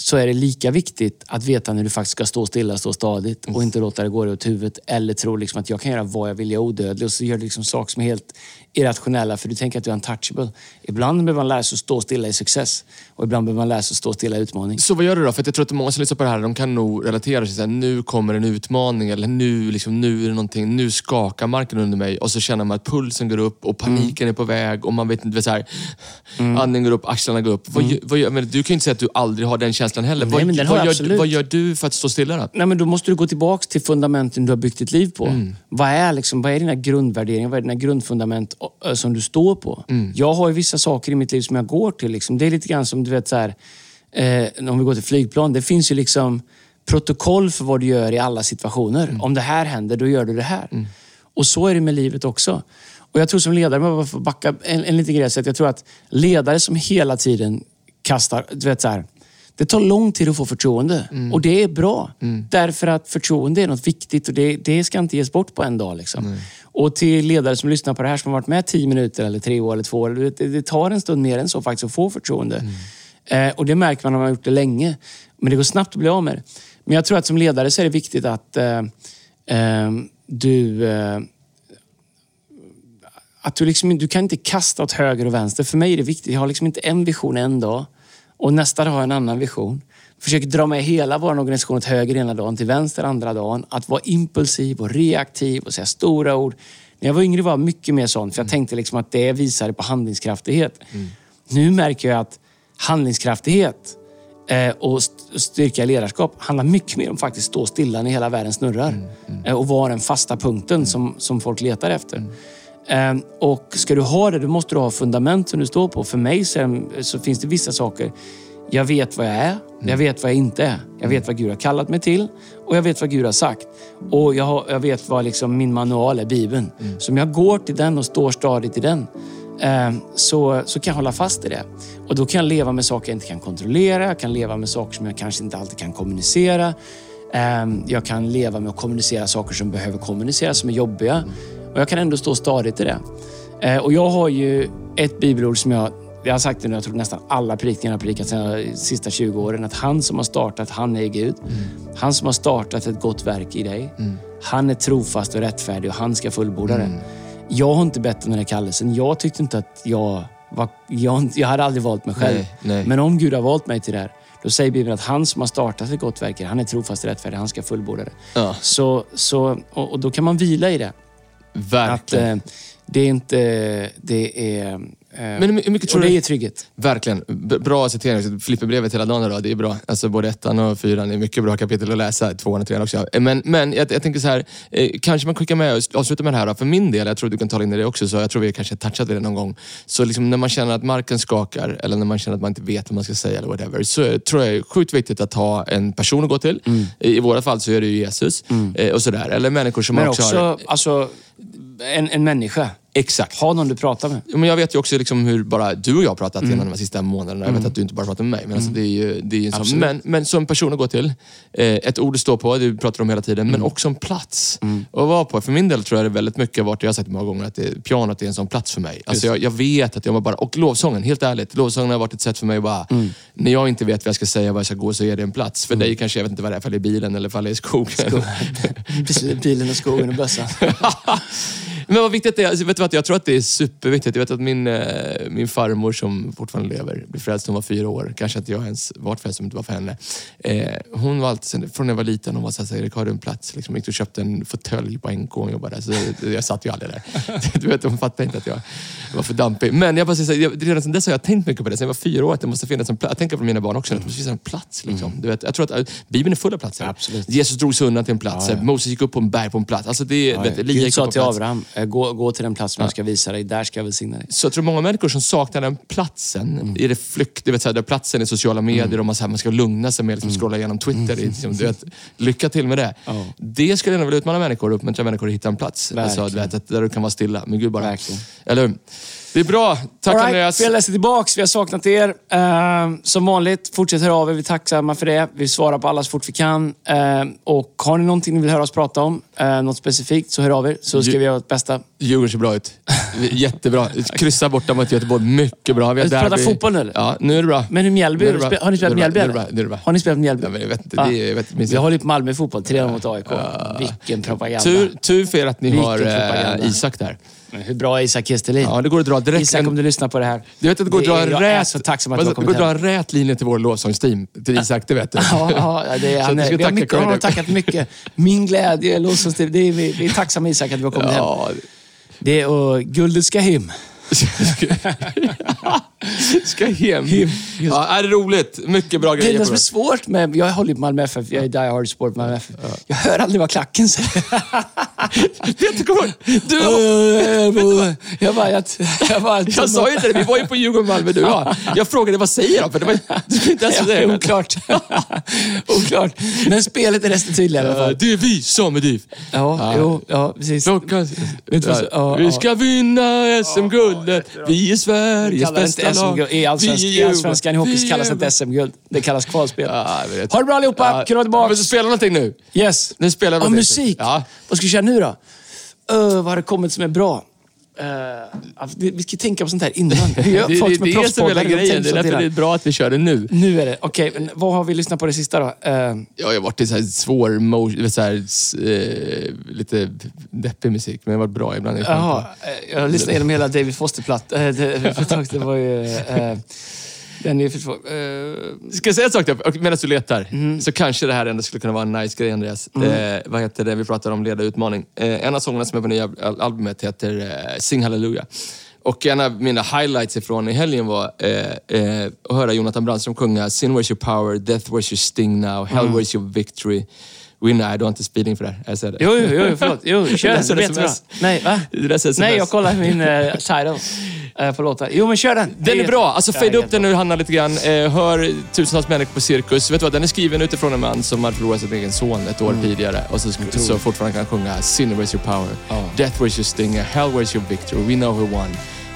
så är det lika viktigt att veta när du faktiskt ska stå stilla, stå stadigt och inte låta det gå dig åt huvudet. Eller tro liksom att jag kan göra vad jag vill, jag är odödlig. Och så gör du liksom saker som är helt irrationella för du tänker att du är untouchable. Ibland behöver man lära sig att stå stilla i success och ibland behöver man lära sig att stå stilla i utmaning. Så vad gör du då? För jag tror att många som lyssnar på det här, de kan nog relatera sig. Nu kommer en utmaning eller nu, liksom, nu är det någonting. Nu skakar marken under mig. Och så känner man att pulsen går upp och paniken Mm. är på väg och man vet inte, så här, andningen går upp, axlarna går upp. Vad, gör- vad, gör- men du kan ju inte säga att du aldrig har den känslan heller. Mm. Nej, vad, vad, gör, vad gör du för att stå stilla då? Nej, men då måste du gå tillbaka till fundamenten du har byggt ditt liv på. Mm. Vad, är liksom, vad är dina grundvärderingar? Vad är dina grundfundament som du står på? Mm. Jag har ju vissa saker i mitt liv som jag går till. Liksom. Det är lite grann som, du vet, så här, eh, om vi går till flygplan. Det finns ju liksom protokoll för vad du gör i alla situationer. Mm. Om det här händer, då gör du det här. Och så är det med livet också. Och jag tror som ledare, bara får backa en, en liten grej, så att jag tror att ledare som hela tiden kastar, du vet så här, det tar lång tid att få förtroende och det är bra. Därför att förtroende är något viktigt och det, det ska inte ges bort på en dag. Liksom. Och till ledare som lyssnar på det här som har varit med tio minuter eller tre år eller två år. Det, det tar en stund mer än så faktiskt att få förtroende. Eh, och det märker man när man har gjort det länge. Men det går snabbt att bli av med det. Men jag tror att som ledare så är det viktigt att eh, eh, du eh, att du, liksom, du kan inte kasta åt höger och vänster. För mig är det viktigt. Jag har liksom inte en vision en dag och nästa dag har jag en annan vision. Försöker dra med hela vår organisation åt höger ena dagen, till vänster andra dagen. Att vara impulsiv och reaktiv och säga stora ord. När jag var yngre var jag mycket mer sån, för jag tänkte liksom att det visade på handlingskraftighet. Nu märker jag att handlingskraftighet eh, och st- styrka i ledarskap handlar mycket mer om faktiskt stå stilla när hela världen snurrar. Eh, och vara den fasta punkten som, som folk letar efter. Eh, och ska du ha det, då måste du ha fundament som du står på. För mig så, så finns det vissa saker. Jag vet vad jag är. Jag vet vad jag inte är. Jag vet vad Gud har kallat mig till och jag vet vad Gud har sagt. Och jag, har, jag vet vad liksom min manual är, Bibeln. Så om jag går till den och står stadigt i den eh, så, så kan jag hålla fast i det. Och då kan jag leva med saker jag inte kan kontrollera. Jag kan leva med saker som jag kanske inte alltid kan kommunicera. Eh, jag kan leva med att kommunicera saker som behöver kommuniceras, som är jobbiga. Och jag kan ändå stå stadigt i det. Eh, och jag har ju ett bibelord som jag jag har sagt det nu, jag tror nästan alla predikningar har predikat de sista 20 åren, att han som har startat, han är Gud. Han som har startat ett gott verk i dig, han är trofast och rättfärdig och han ska fullborda det. Jag har inte bett om den här kallelsen. Jag tyckte inte att jag var... Jag, jag hade aldrig valt mig själv. Nej, nej. Men om Gud har valt mig till det här, då säger Bibeln att han som har startat ett gott verk, han är trofast och rättfärdig, han ska fullborda det. Ja. Så, så, och, och då kan man vila i det. Att Verkligen. eh, det är inte... Det är... eh, Men hur mycket tror och det är trygghet. Verkligen. Bra citering. Filipperbrevet hela dagen idag, det är bra. Alltså både ettan och fyran är mycket bra kapitel att läsa. Tvåan och trean också. Men, men jag, jag tänker så här, eh, kanske man skickar med och avslutar med det här. då. För min del, jag tror du kan tala in i det också, så jag tror vi kanske har touchat vid det någon gång. Så liksom när man känner att marken skakar eller när man känner att man inte vet vad man ska säga eller whatever, så tror jag det är sjukt viktigt att ha en person att gå till. I, I våra fall så är det ju Jesus. Eh, och sådär. Eller människor som Men också, också, har... alltså, en, en människa. Exakt. Ha någon du pratar med. Men jag vet ju också liksom hur bara du och jag har pratat genom de här sista månaderna. Jag vet att du inte bara pratar med mig. Men, alltså det är ju, det är ju sån, men, men som person att gå till. Eh, ett ord att stå på, det pratar om hela tiden. Men också en plats att vara på. För min del tror jag det är väldigt mycket varit, jag har sagt många gånger, att det, pianot är en sån plats för mig. Alltså jag, jag vet att jag var bara... Och lovsången, helt ärligt. Lovsången har varit ett sätt för mig att bara... När jag inte vet vad jag ska säga, vad jag ska gå, så är det en plats. För dig kanske, jag vet inte vad det är, ifall det är bilen eller ifall det är skogen. Bilen och skogen och bössan. Men vad viktigt det är, vet du vad, jag tror att det är superviktigt. Jag vet att min, eh, min farmor som fortfarande lever, blev frälst när hon var fyra år. Kanske att jag ens varit frälst om det inte var för henne. Eh, hon var alltid, från när jag var liten, hon var såhär, Erik har du en plats? Liksom, gick och köpte en fåtölj på NK och jobbade där. Så jag satt ju aldrig där. Du vet, hon fattade inte att jag var för dampig. Men jag bara säger, redan sedan dess har jag tänkt mycket på det. Sen jag var fyra år, att det måste finnas en plats. Jag tänker på mina barn också, att det måste finnas en plats. Liksom. Du vet, jag tror att eh, Bibeln är full av platser. Absolut. Jesus drog sig undan till en plats. Ja, ja. Moses gick upp på en berg på en plats. Alltså det, Ja, vet, ja. Elia Gud sa till. Abraham, gå, gå till den plats som jag ska visa dig. Där ska jag välsigna dig. Så jag tror många människor som saknar den platsen, i det flykt, du vet, så här, platsen i sociala medier och man, så här, man ska lugna sig med att liksom, scrolla igenom Twitter. är Liksom, du vet, lycka till med det. Ja. Det skulle jag vilja utmana människor och uppmuntra människor att hitta en plats. Alltså, du vet, där du kan vara stilla. Men Gud bara... Verkligen. Eller hur? Det är bra. Tack right, Andreas. vi har läst tillbaks. Vi har saknat er. Eh, som vanligt, fortsätt höra av er. Vi är tacksamma för det. Vi svarar på alla så fort vi kan. Eh, och har ni någonting ni vill höra oss prata om, eh, något specifikt, så hör av er. Så ska Ju- vi göra vårt bästa. Djurgården ser bra ut. Jättebra. Kryssa borta mot Göteborg. Mycket bra. Vi pratar fotboll nu, eller? Ja, nu är det bra. Men hur Mjällby? Har ni spelat Mjällby? eller? Nu är det bra. Har ni spelat Mjällby? Ja, men jag vet inte. Det jag vet, minns Vi håller på Malmö fotboll. 3 mot AIK. Vilken propaganda. Tur, tur för er att ni har eh, Isak där. Men Hur bra är Isak Kestelin? Ja, det går att dra direkt Isak, om du lyssnar på det här. Du vet att det går att dra jag är rät... så tacksam att du har det kommit går att dra hem. rät linje till vår lovsångsteam. Till Isak, det vet du. Ja, ja det är, han, är, vi har mycket, har tackat mycket. Min glädje, lovsångstid, det är, vi, vi är tacksamma Isak att du har kommit hem. Ja, Det är, och guldet ska hem. ska hem. Hem. Ja, är det roligt. Mycket bra är grejer det på som är svårt med... Jag håller på Malmö FF. Jag är die hard sport Malmö FF. Jag hör aldrig vad klacken säger. Kommer du ihåg? Du jag bara... Jag, jag, bara Jag sa ju inte det, vi var ju på Djurgården Malmö du och jag. Frågade vad säger de? För det var, inte ens Ja, det. oklart. oklart. Men spelet är desto tydligare i alla Ja, fall. Det är vi som är DIF. Ja, jo, ja, precis. Klockan... Ja, vi ja. ska vinna SM-guldet. Vi är Sveriges bästa lag. I allsvenskan i Djurgården. hockey Vi kallas det inte SM-guld. Det kallas kvalspel. Ja. Ha det bra allihopa! Ja. Att vara Men så tillbaka. spela någonting nu. Yes. Nu spelar någonting. musik. Ja. Vad ska vi köra nu då? Uh, vad har det kommit som är bra? Uh, vi ska tänka på sånt här innan. Gör Det, folk det, som är det är hela grejen. Det är därför det är bra att vi kör det nu. Nu är det. Okej, men vad har vi lyssnat på det sista då? Uh, Ja, jag har varit i så här svår, mo- så här, eh, lite deppig musik, men det har varit bra ibland. Jaha, eh, jag har lyssnat igenom hela David Foster-platt. Uh, det, det var ju... Den är för svår. Uh, Ska jag säga en sak då? Medan du letar, Mhm. så kanske det här ändå skulle kunna vara en nice grej, Andreas. Mm. Eh, vad heter det? Vi pratar om leda utmaning. Eh, en av sångerna som är på nya al- albumet heter eh, Sing Hallelujah. Och en av mina highlights ifrån i helgen var eh, eh, att höra Jonathan Brandström sjunga Sin where's your power, death where's your sting now, hell Mm. where's your victory. Nej, du har inte speeding för det här. Jag säger det. jo, jo, jo, förlåt. Jo, kör. Det vet du bra. SMS. Nej, va? Läser SMS. Nej, jag kollar min uh, title. eh, på låtar. Jo, men kör den. Den är bra. Alltså fade upp den nu, Hanna, lite grann. Eh, hör tusentals människor på Cirkus. Vet du vad? Den är skriven utifrån en man som hade förlorat sin egen son ett år tidigare och så, så fortfarande kan sjunga Sin where's your power, Ja. Death where's your stinger, Hell where's your victory, We know who won,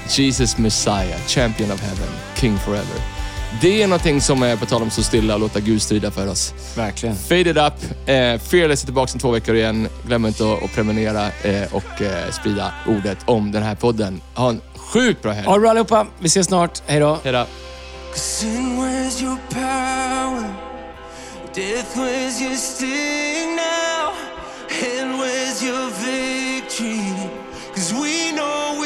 Jesus Messiah, Champion of heaven, King forever. Det är någonting som är, på tal om så stilla, och låta Gud strida för oss. Verkligen. Fade it up. Eh, Fearless är tillbaka om två veckor igen. Glöm inte att, att prenumerera eh, och eh, sprida ordet om den här podden. Ha en sjukt bra helg. Ha det bra allihopa. Vi ses snart. Hej då. Hej då. Sin where's your power? Death where's your sting now? And where's your victory? Cause we know